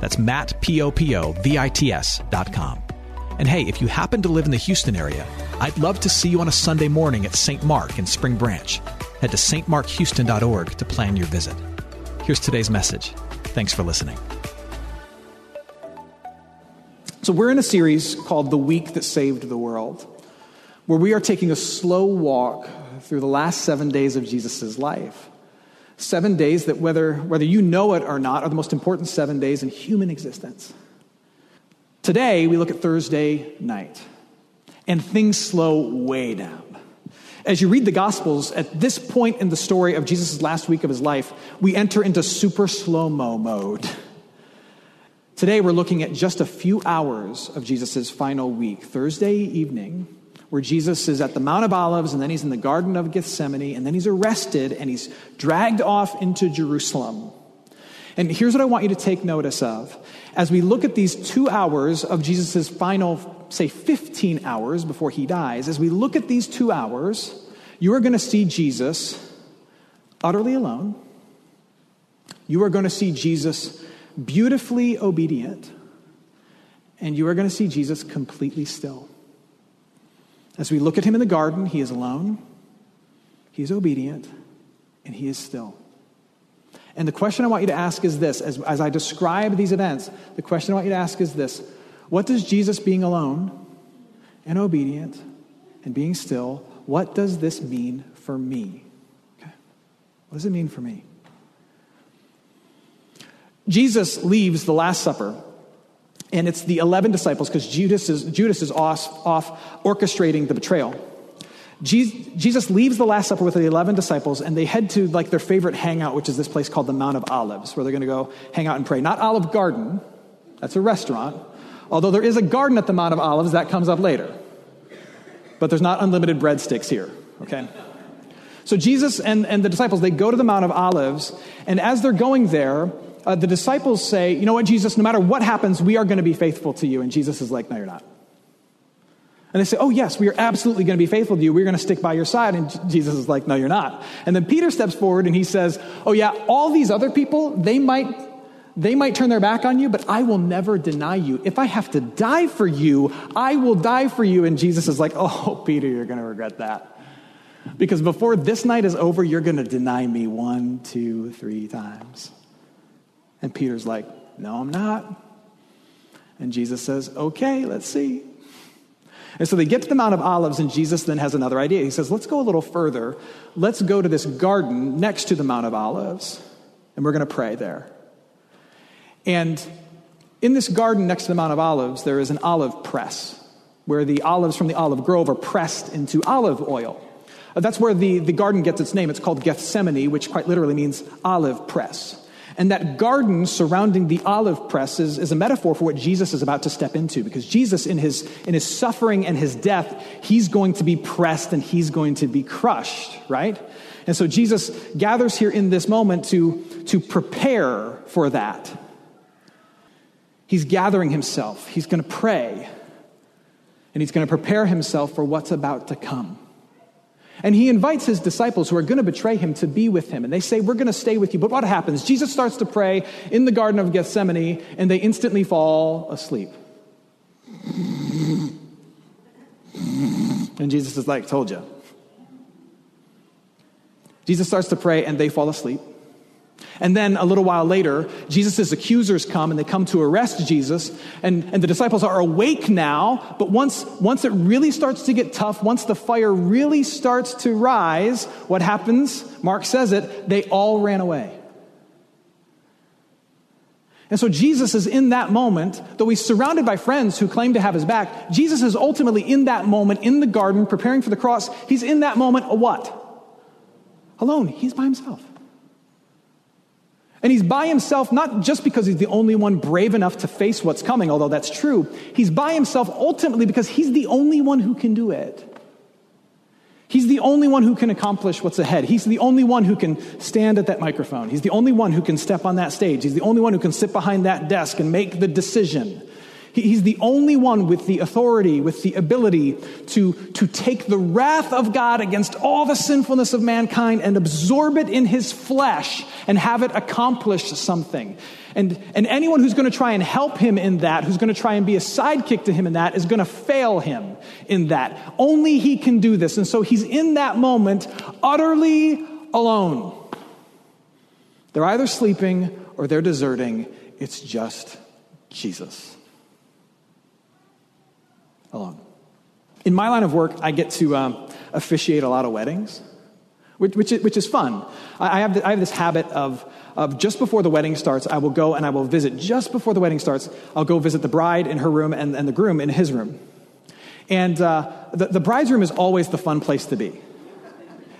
That's Matt, P-O-P-O-V-I-T-S dot com. And hey, if you happen to live in the Houston area, I'd love to see you on a Sunday morning at St. Mark in Spring Branch. Head to stmarkhouston.org to plan your visit. Here's today's message. Thanks for listening. So, we're in a series called The Week That Saved the World, where we are taking a slow walk through the last seven days of Jesus' life. Seven days that, whether, whether you know it or not, are the most important seven days in human existence. Today, we look at Thursday night, and things slow way down. As you read the Gospels, at this point in the story of Jesus' last week of his life, we enter into super slow mo mode. Today, we're looking at just a few hours of Jesus' final week, Thursday evening, where Jesus is at the Mount of Olives, and then he's in the Garden of Gethsemane, and then he's arrested and he's dragged off into Jerusalem. And here's what I want you to take notice of. As we look at these two hours of Jesus' final, say, 15 hours before he dies, as we look at these two hours, you are going to see Jesus utterly alone. You are going to see Jesus beautifully obedient. And you are going to see Jesus completely still. As we look at him in the garden, he is alone, he is obedient, and he is still. And the question I want you to ask is this as, as I describe these events, the question I want you to ask is this What does Jesus being alone and obedient and being still, what does this mean for me? Okay. What does it mean for me? Jesus leaves the Last Supper and it's the 11 disciples because Judas is, Judas is off, off orchestrating the betrayal. Jesus leaves the Last Supper with the 11 disciples, and they head to like their favorite hangout, which is this place called the Mount of Olives, where they're going to go hang out and pray. Not Olive Garden, that's a restaurant. Although there is a garden at the Mount of Olives, that comes up later. But there's not unlimited breadsticks here, okay? So Jesus and, and the disciples, they go to the Mount of Olives, and as they're going there, uh, the disciples say, You know what, Jesus, no matter what happens, we are going to be faithful to you. And Jesus is like, No, you're not. And they say, Oh, yes, we are absolutely going to be faithful to you. We're going to stick by your side. And Jesus is like, No, you're not. And then Peter steps forward and he says, Oh, yeah, all these other people, they might. They might turn their back on you, but I will never deny you. If I have to die for you, I will die for you. And Jesus is like, Oh, Peter, you're going to regret that. Because before this night is over, you're going to deny me one, two, three times. And Peter's like, No, I'm not. And Jesus says, Okay, let's see. And so they get to the Mount of Olives, and Jesus then has another idea. He says, Let's go a little further. Let's go to this garden next to the Mount of Olives, and we're going to pray there. And in this garden next to the Mount of Olives, there is an olive press where the olives from the olive grove are pressed into olive oil. That's where the, the garden gets its name. It's called Gethsemane, which quite literally means olive press. And that garden surrounding the olive press is, is, a metaphor for what Jesus is about to step into. Because Jesus, in his, in his suffering and his death, he's going to be pressed and he's going to be crushed, right? And so Jesus gathers here in this moment to, to prepare for that. He's gathering himself, he's going to pray, and he's going to prepare himself for what's about to come. And he invites his disciples who are going to betray him to be with him. And they say, We're going to stay with you. But what happens? Jesus starts to pray in the Garden of Gethsemane, and they instantly fall asleep. And Jesus is like, Told you. Jesus starts to pray, and they fall asleep. And then a little while later, Jesus' accusers come and they come to arrest Jesus. And, and the disciples are awake now. But once, once it really starts to get tough, once the fire really starts to rise, what happens? Mark says it, they all ran away. And so Jesus is in that moment, though he's surrounded by friends who claim to have his back, Jesus is ultimately in that moment in the garden preparing for the cross. He's in that moment a what? Alone. He's by himself. And he's by himself not just because he's the only one brave enough to face what's coming, although that's true. He's by himself ultimately because he's the only one who can do it. He's the only one who can accomplish what's ahead. He's the only one who can stand at that microphone. He's the only one who can step on that stage. He's the only one who can sit behind that desk and make the decision. He's the only one with the authority, with the ability to, to take the wrath of God against all the sinfulness of mankind and absorb it in his flesh and have it accomplish something. And, and anyone who's going to try and help him in that, who's going to try and be a sidekick to him in that, is going to fail him in that. Only he can do this. And so he's in that moment utterly alone. They're either sleeping or they're deserting. It's just Jesus alone. In my line of work, I get to um, officiate a lot of weddings, which, which, is, which is fun. I have, the, I have this habit of, of just before the wedding starts, I will go and I will visit, just before the wedding starts, I'll go visit the bride in her room and, and the groom in his room. And uh, the, the bride's room is always the fun place to be.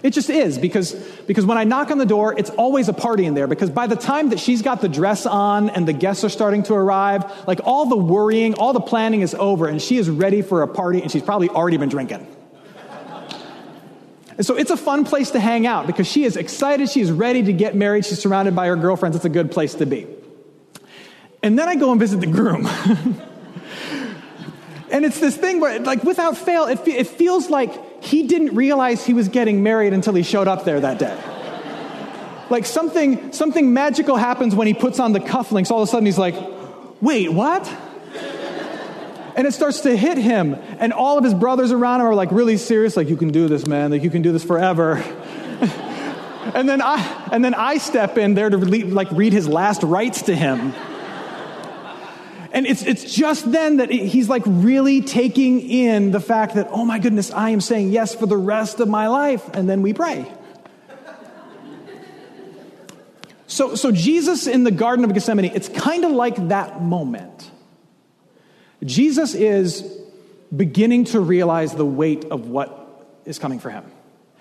It just is because, because when I knock on the door, it's always a party in there because by the time that she's got the dress on and the guests are starting to arrive, like all the worrying, all the planning is over and she is ready for a party and she's probably already been drinking. and so it's a fun place to hang out because she is excited, she is ready to get married, she's surrounded by her girlfriends. It's a good place to be. And then I go and visit the groom. and it's this thing where, like, without fail, it, it feels like he didn't realize he was getting married until he showed up there that day. like something, something magical happens when he puts on the cufflinks. All of a sudden he's like, wait, what? And it starts to hit him. And all of his brothers around him are like really serious, like, you can do this, man. Like, you can do this forever. and then I, and then I step in there to like read his last rites to him. And it's, it's just then that he's like really taking in the fact that, oh my goodness, I am saying yes for the rest of my life. And then we pray. So, so Jesus in the Garden of Gethsemane, it's kind of like that moment. Jesus is beginning to realize the weight of what is coming for him.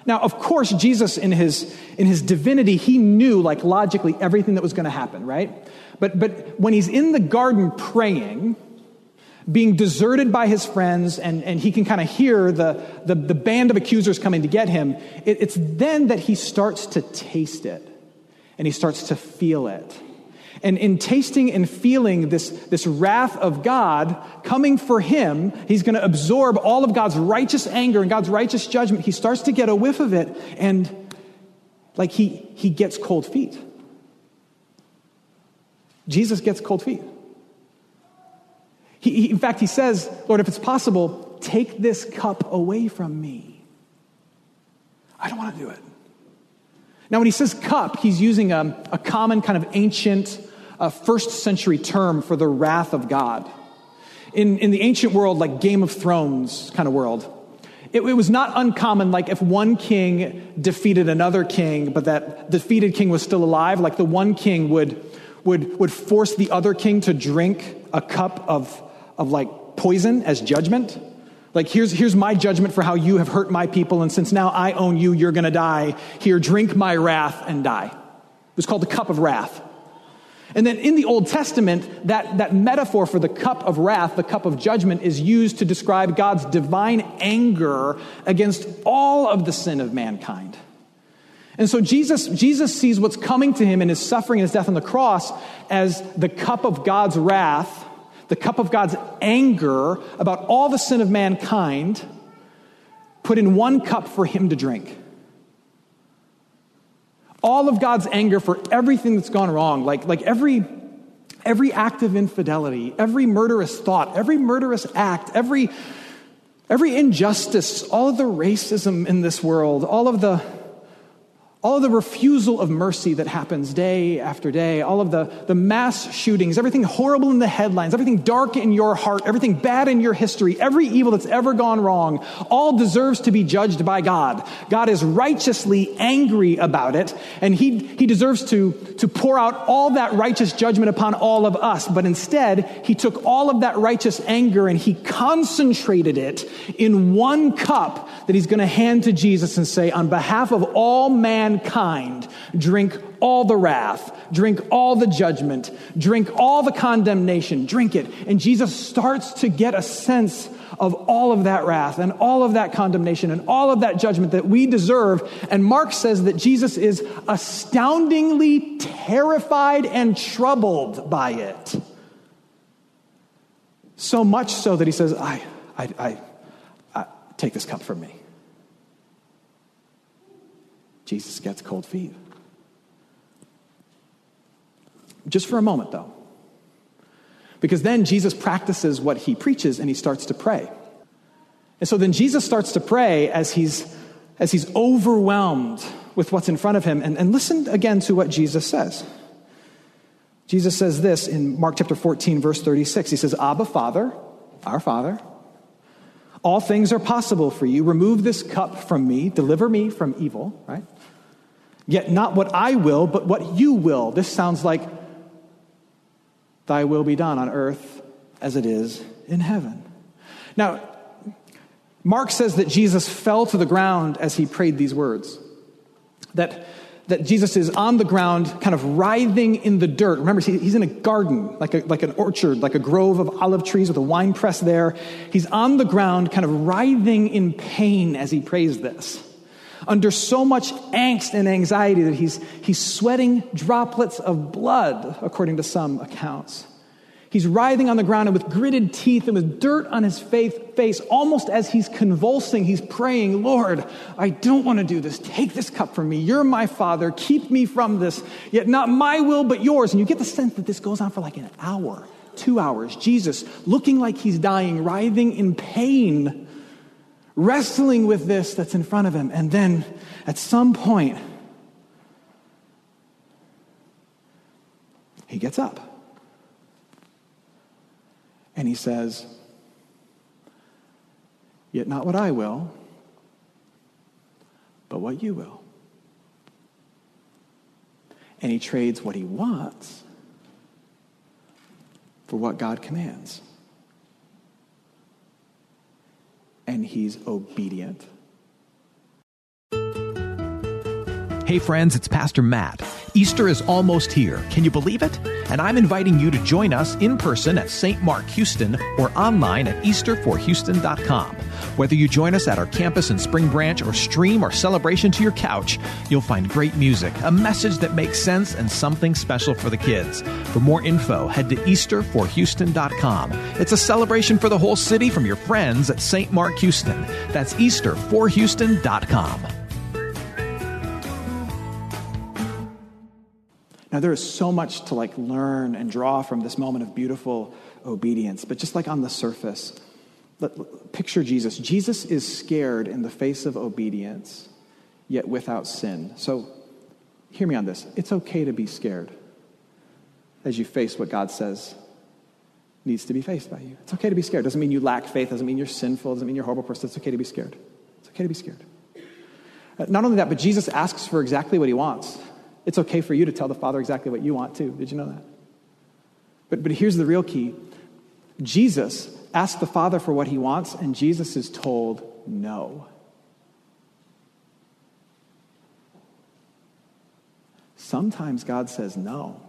Now, of course, Jesus in his, in his divinity, he knew like logically everything that was going to happen, right? But, but when he's in the garden praying, being deserted by his friends, and, and he can kind of hear the, the, the, band of accusers coming to get him, it, it's then that he starts to taste it and he starts to feel it. And in tasting and feeling this, this wrath of God coming for him, he's going to absorb all of God's righteous anger and God's righteous judgment. He starts to get a whiff of it, and like he, he gets cold feet. Jesus gets cold feet. He, he, in fact, he says, Lord, if it's possible, take this cup away from me. I don't want to do it. Now, when he says cup, he's using a, a common kind of ancient uh, first century term for the wrath of God. In, in the ancient world, like Game of Thrones kind of world, it, it was not uncommon, like if one king defeated another king, but that defeated king was still alive, like the one king would would, would force the other king to drink a cup of, of like poison as judgment. Like, here's, here's my judgment for how you have hurt my people, and since now I own you, you're gonna die. Here, drink my wrath and die. It was called the cup of wrath. And then in the Old Testament, that, that metaphor for the cup of wrath, the cup of judgment, is used to describe God's divine anger against all of the sin of mankind. And so Jesus, Jesus sees what's coming to him in his suffering and his death on the cross as the cup of God's wrath, the cup of God's anger about all the sin of mankind, put in one cup for him to drink. All of God's anger for everything that's gone wrong, like, like every, every act of infidelity, every murderous thought, every murderous act, every, every injustice, all of the racism in this world, all of the all of the refusal of mercy that happens day after day, all of the, the mass shootings, everything horrible in the headlines, everything dark in your heart, everything bad in your history, every evil that's ever gone wrong, all deserves to be judged by God. God is righteously angry about it, and He, he deserves to, to pour out all that righteous judgment upon all of us. But instead, He took all of that righteous anger and He concentrated it in one cup that He's going to hand to Jesus and say, on behalf of all man mankind drink all the wrath, drink all the judgment, drink all the condemnation, drink it. And Jesus starts to get a sense of all of that wrath and all of that condemnation and all of that judgment that we deserve. And Mark says that Jesus is astoundingly terrified and troubled by it. So much so that he says, I, I, I, I take this cup from me. Jesus gets cold feet. Just for a moment, though. Because then Jesus practices what he preaches and he starts to pray. And so then Jesus starts to pray as he's, as he's overwhelmed with what's in front of him. And, and listen again to what Jesus says. Jesus says this in Mark chapter 14, verse 36. He says, Abba, Father, our Father, all things are possible for you. Remove this cup from me, deliver me from evil, right? Yet not what I will, but what you will. This sounds like Thy will be done on earth as it is in heaven. Now, Mark says that Jesus fell to the ground as he prayed these words. That, that Jesus is on the ground, kind of writhing in the dirt. Remember, he's in a garden, like, a, like an orchard, like a grove of olive trees with a wine press there. He's on the ground, kind of writhing in pain as he prays this under so much angst and anxiety that he's, he's sweating droplets of blood, according to some accounts. He's writhing on the ground and with gritted teeth and with dirt on his face, almost as he's convulsing, he's praying, Lord, I don't want to do this. Take this cup from me. You're my father. Keep me from this. Yet not my will, but yours. And you get the sense that this goes on for like an hour, two hours. Jesus, looking like he's dying, writhing in pain wrestling with this that's in front of him. And then at some point, he gets up and he says, Yet not what I will, but what you will. And he trades what he wants for what God commands. And he's obedient. Hey, friends, it's Pastor Matt. Easter is almost here. Can you believe it? And I'm inviting you to join us in person at St. Mark Houston or online at easterforhouston.com. Whether you join us at our campus in Spring Branch or stream our celebration to your couch, you'll find great music, a message that makes sense, and something special for the kids. For more info, head to easterforhouston.com. It's a celebration for the whole city from your friends at St. Mark Houston. That's easterforhouston.com. Now, there is so much to like learn and draw from this moment of beautiful obedience, but just like on the surface, picture Jesus. Jesus is scared in the face of obedience, yet without sin. So, hear me on this. It's okay to be scared as you face what God says needs to be faced by you. It's okay to be scared. Doesn't mean you lack faith, doesn't mean you're sinful, doesn't mean you're a horrible person. It's okay to be scared. It's okay to be scared. Uh, not only that, but Jesus asks for exactly what he wants. It's okay for you to tell the Father exactly what you want, too. Did you know that? But, but here's the real key Jesus asks the Father for what he wants, and Jesus is told no. Sometimes God says no.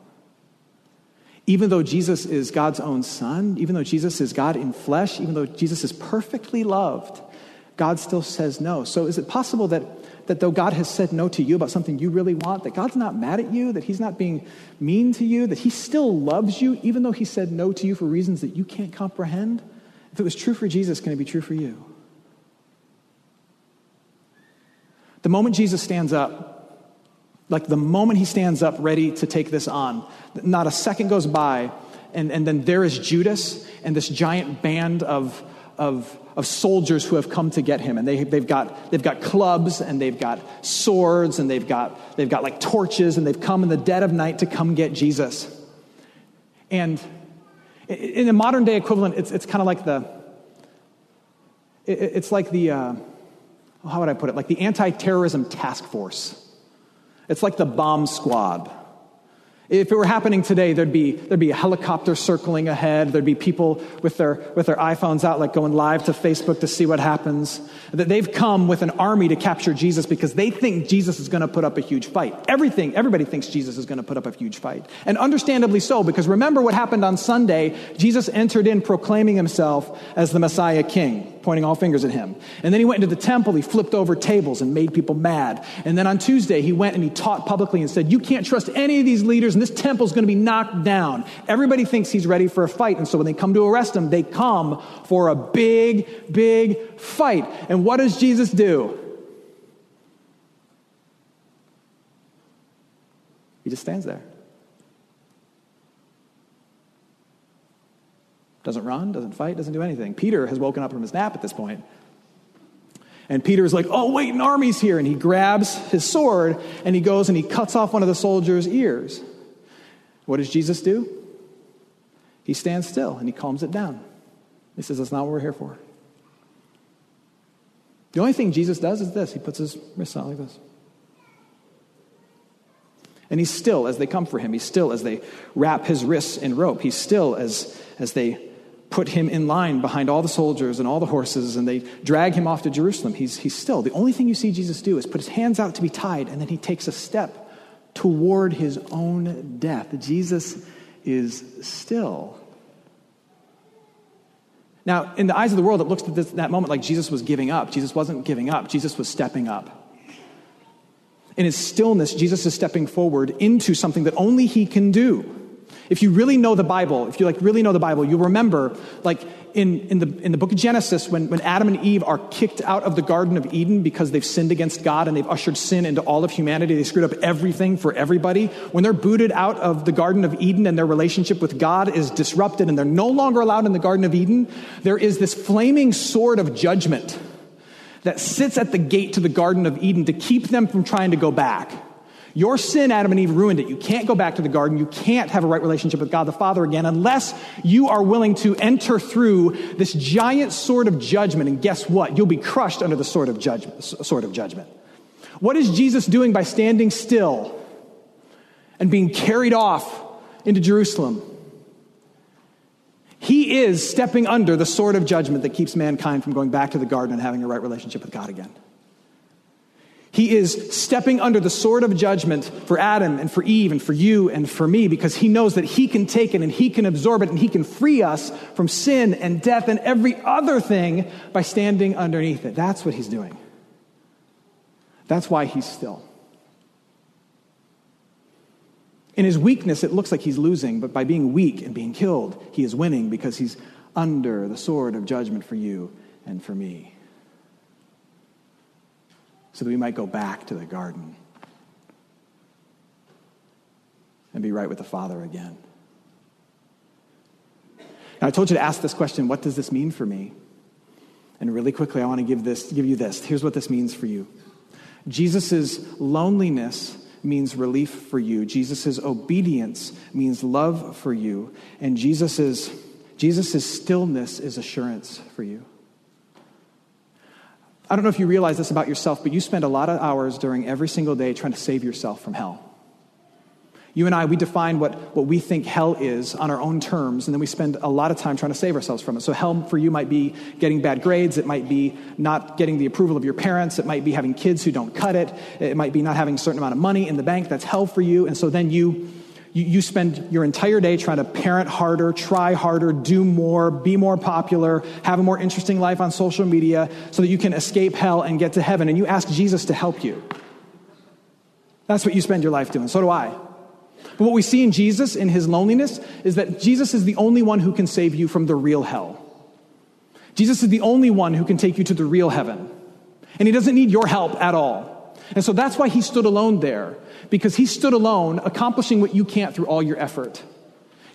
Even though Jesus is God's own son, even though Jesus is God in flesh, even though Jesus is perfectly loved, God still says no. So is it possible that that though God has said no to you about something you really want, that God's not mad at you, that He's not being mean to you, that He still loves you, even though He said no to you for reasons that you can't comprehend? If it was true for Jesus, can it be true for you? The moment Jesus stands up, like the moment he stands up ready to take this on, not a second goes by, and, and then there is Judas and this giant band of, of of soldiers who have come to get him. And they, they've, got, they've got clubs and they've got swords and they've got, they've got like torches and they've come in the dead of night to come get Jesus. And in the modern day equivalent, it's, it's kind of like the, it, it's like the, uh, how would I put it? Like the anti terrorism task force. It's like the bomb squad. If it were happening today, there'd be, there'd be a helicopter circling ahead. There'd be people with their, with their iPhones out, like going live to Facebook to see what happens. That they've come with an army to capture Jesus because they think Jesus is going to put up a huge fight. Everything, everybody thinks Jesus is going to put up a huge fight. And understandably so, because remember what happened on Sunday? Jesus entered in proclaiming himself as the Messiah King pointing all fingers at him. And then he went into the temple, he flipped over tables and made people mad. And then on Tuesday, he went and he taught publicly and said, You can't trust any of these leaders, and this temple is going to be knocked down. Everybody thinks he's ready for a fight. And so when they come to arrest him, they come for a big, big fight. And what does Jesus do? He just stands there. Doesn't run, doesn't fight, doesn't do anything. Peter has woken up from his nap at this point. And Peter is like, oh, wait, an army's here. And he grabs his sword and he goes and he cuts off one of the soldiers' ears. What does Jesus do? He stands still and he calms it down. He says, that's not what we're here for. The only thing Jesus does is this he puts his wrists out like this. And he's still as they come for him. He's still as they wrap his wrists in rope. He's still as, as they put him in line behind all the soldiers and all the horses and they drag him off to Jerusalem. He's, he's still. The only thing you see Jesus do is put his hands out to be tied and then he takes a step toward his own death. Jesus is still. Now, in the eyes of the world, it looks at this, that moment like Jesus was giving up. Jesus wasn't giving up, Jesus was stepping up. In his stillness, Jesus is stepping forward into something that only he can do. If you really know the Bible, if you like really know the Bible, you'll remember, like in, in, the, in the book of Genesis, when, when Adam and Eve are kicked out of the Garden of Eden because they've sinned against God and they've ushered sin into all of humanity, they screwed up everything for everybody. When they're booted out of the Garden of Eden and their relationship with God is disrupted and they're no longer allowed in the Garden of Eden, there is this flaming sword of judgment that sits at the gate to the Garden of Eden to keep them from trying to go back. Your sin, Adam and Eve, ruined it. You can't go back to the garden. You can't have a right relationship with God the Father again unless you are willing to enter through this giant sword of judgment. And guess what? You'll be crushed under the sword of judgment. Sword of judgment. What is Jesus doing by standing still and being carried off into Jerusalem? He is stepping under the sword of judgment that keeps mankind from going back to the garden and having a right relationship with God again. He is stepping under the sword of judgment for Adam and for Eve and for you and for me because he knows that he can take it and he can absorb it and he can free us from sin and death and every other thing by standing underneath it. That's what he's doing. That's why he's still. In his weakness, it looks like he's losing, but by being weak and being killed, he is winning because he's under the sword of judgment for you and for me so that we might go back to the garden and be right with the Father again. Now, I told you to ask this question what does this mean for me? And really quickly, I want to give, this, give you this. Here's what this means for you Jesus' loneliness means relief for you, Jesus' obedience means love for you, and Jesus' Jesus' stillness is assurance for you. I don't know if you realize this about yourself, but you spend a lot of hours during every single day trying to save yourself from hell. You and I, we define what, what we think hell is on our own terms, and then we spend a lot of time trying to save ourselves from it. So, hell for you might be getting bad grades, it might be not getting the approval of your parents, it might be having kids who don't cut it, it might be not having a certain amount of money in the bank. That's hell for you. And so then you you, you spend your entire day trying to parent harder, try harder, do more, be more popular, have a more interesting life on social media so that you can escape hell and get to heaven. And you ask Jesus to help you. That's what you spend your life doing. So do I. But what we see in Jesus, in his loneliness, is that Jesus is the only one who can save you from the real hell. Jesus is the only one who can take you to the real heaven. And he doesn't need your help at all. And so that's why he stood alone there because he stood alone, accomplishing what you can't through all your effort.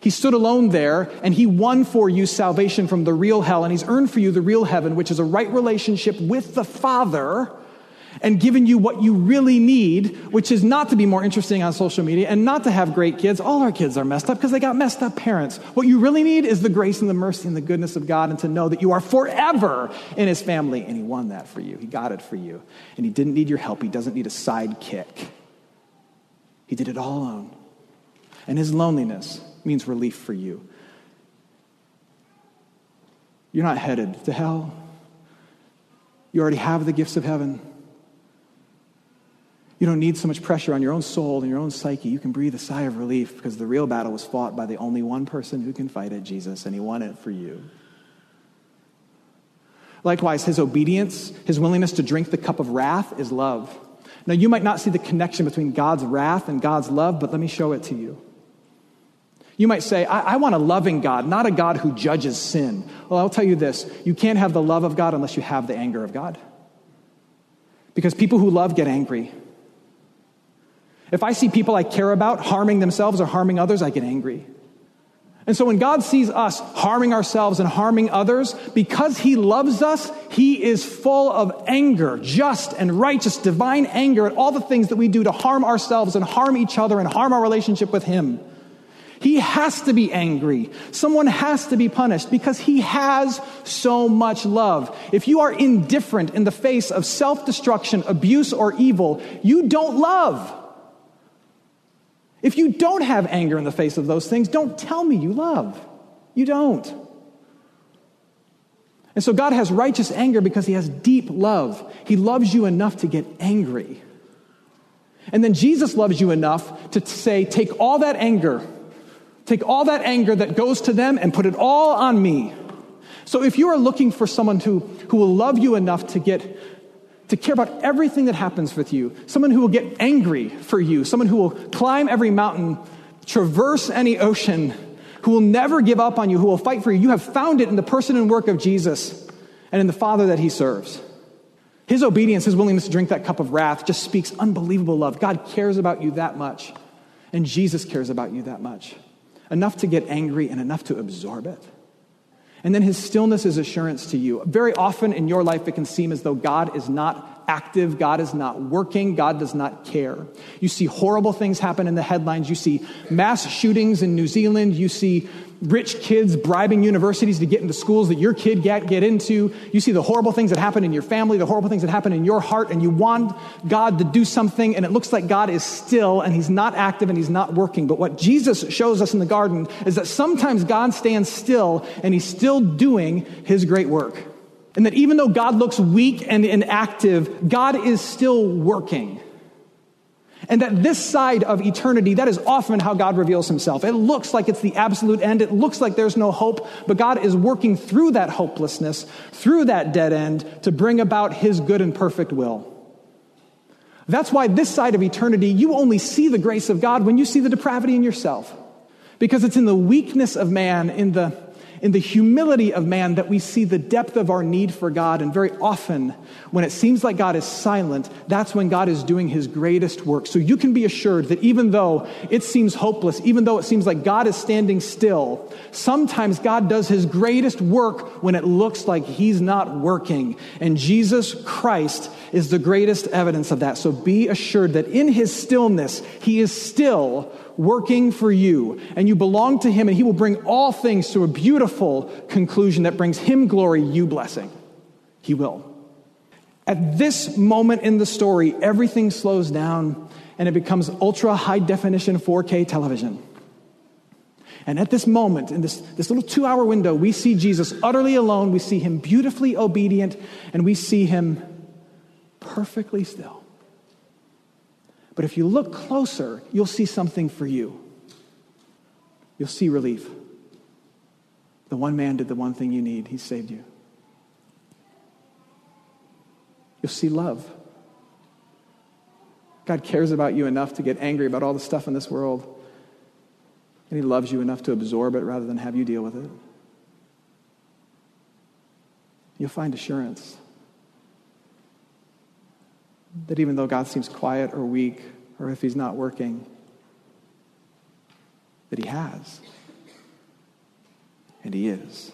He stood alone there and he won for you salvation from the real hell and he's earned for you the real heaven, which is a right relationship with the Father and given you what you really need, which is not to be more interesting on social media and not to have great kids. All our kids are messed up because they got messed up parents. What you really need is the grace and the mercy and the goodness of God and to know that you are forever in his family. And he won that for you. He got it for you. And he didn't need your help. He doesn't need a sidekick. He did it all alone. And his loneliness means relief for you. You're not headed to hell. You already have the gifts of heaven. You don't need so much pressure on your own soul and your own psyche. You can breathe a sigh of relief because the real battle was fought by the only one person who can fight it, Jesus, and he won it for you. Likewise, his obedience, his willingness to drink the cup of wrath is love. Now, you might not see the connection between God's wrath and God's love, but let me show it to you. You might say, I, I, want a loving God, not a God who judges sin. Well, I'll tell you this you can't have the love of God unless you have the anger of God. Because people who love get angry. If I see people I care about harming themselves or harming others, I get angry. And so when God sees us harming ourselves and harming others, because He loves us, He is full of anger, just and righteous, divine anger at all the things that we do to harm ourselves and harm each other and harm our relationship with Him. He has to be angry. Someone has to be punished because he has so much love. If you are indifferent in the face of self destruction, abuse, or evil, you don't love. If you don't have anger in the face of those things, don't tell me you love. You don't. And so God has righteous anger because he has deep love. He loves you enough to get angry. And then Jesus loves you enough to say, take all that anger Take all that anger that goes to them and put it all on me. So if you are looking for someone who, who will love you enough to get to care about everything that happens with you, someone who will get angry for you, someone who will climb every mountain, traverse any ocean, who will never give up on you, who will fight for you, you have found it in the person and work of Jesus and in the Father that he serves. His obedience, his willingness to drink that cup of wrath just speaks unbelievable love. God cares about you that much, and Jesus cares about you that much enough to get angry and enough to absorb it. And then his stillness is assurance to you. Very often in your life, it can seem as though God is not active, God is not working, God does not care. You see horrible things happen in the headlines. You see mass shootings in New Zealand. You see rich kids bribing universities to get into schools that your kid get, get into. You see the horrible things that happen in your family, the horrible things that happen in your heart, and you want God to do something, and it looks like God is still, and He's not active, and He's not working. But what Jesus shows us in the garden is that sometimes God stands still, and He's still doing His great work. And that even though God looks weak and inactive, God is still working. And that this side of eternity, that is often how God reveals himself. It looks like it's the absolute end. It looks like there's no hope, but God is working through that hopelessness, through that dead end, to bring about his good and perfect will. That's why this side of eternity, you only see the grace of God when you see the depravity in yourself. Because it's in the weakness of man, in the in the humility of man that we see the depth of our need for God. And very often, when it seems like God is silent, that's when God is doing his greatest work. So you can be assured that even though it seems hopeless, even though it seems like God is standing still, sometimes God does his greatest work when it looks like he's not working. And Jesus Christ is the greatest evidence of that. So be assured that in his stillness, he is still working for you, and you belong to Him, and He will bring all things to a beautiful conclusion that brings Him glory, you blessing. He will. At this moment in the story, everything slows down and it becomes ultra high definition 4K television. And at this moment, in this, this little two hour window, we see Jesus utterly alone. We see him beautifully obedient, and we see him perfectly still. But if you look closer, you'll see something for you. You'll see relief. The one man did the one thing you need, he saved you. You'll see love. God cares about you enough to get angry about all the stuff in this world, and he loves you enough to absorb it rather than have you deal with it. You'll find assurance that even though God seems quiet or weak, or if he's not working, that he has. And he is.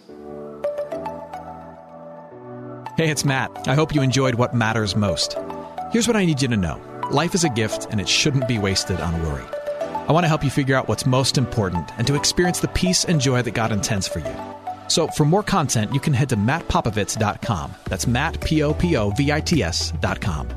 Hey, it's Matt. I hope you enjoyed what matters most. Here's what I need you to know life is a gift, and it shouldn't be wasted on worry. I want to help you figure out what's most important and to experience the peace and joy that God intends for you. So, for more content, you can head to mattpopovits.com. That's Matt, P O P O V I T S.com.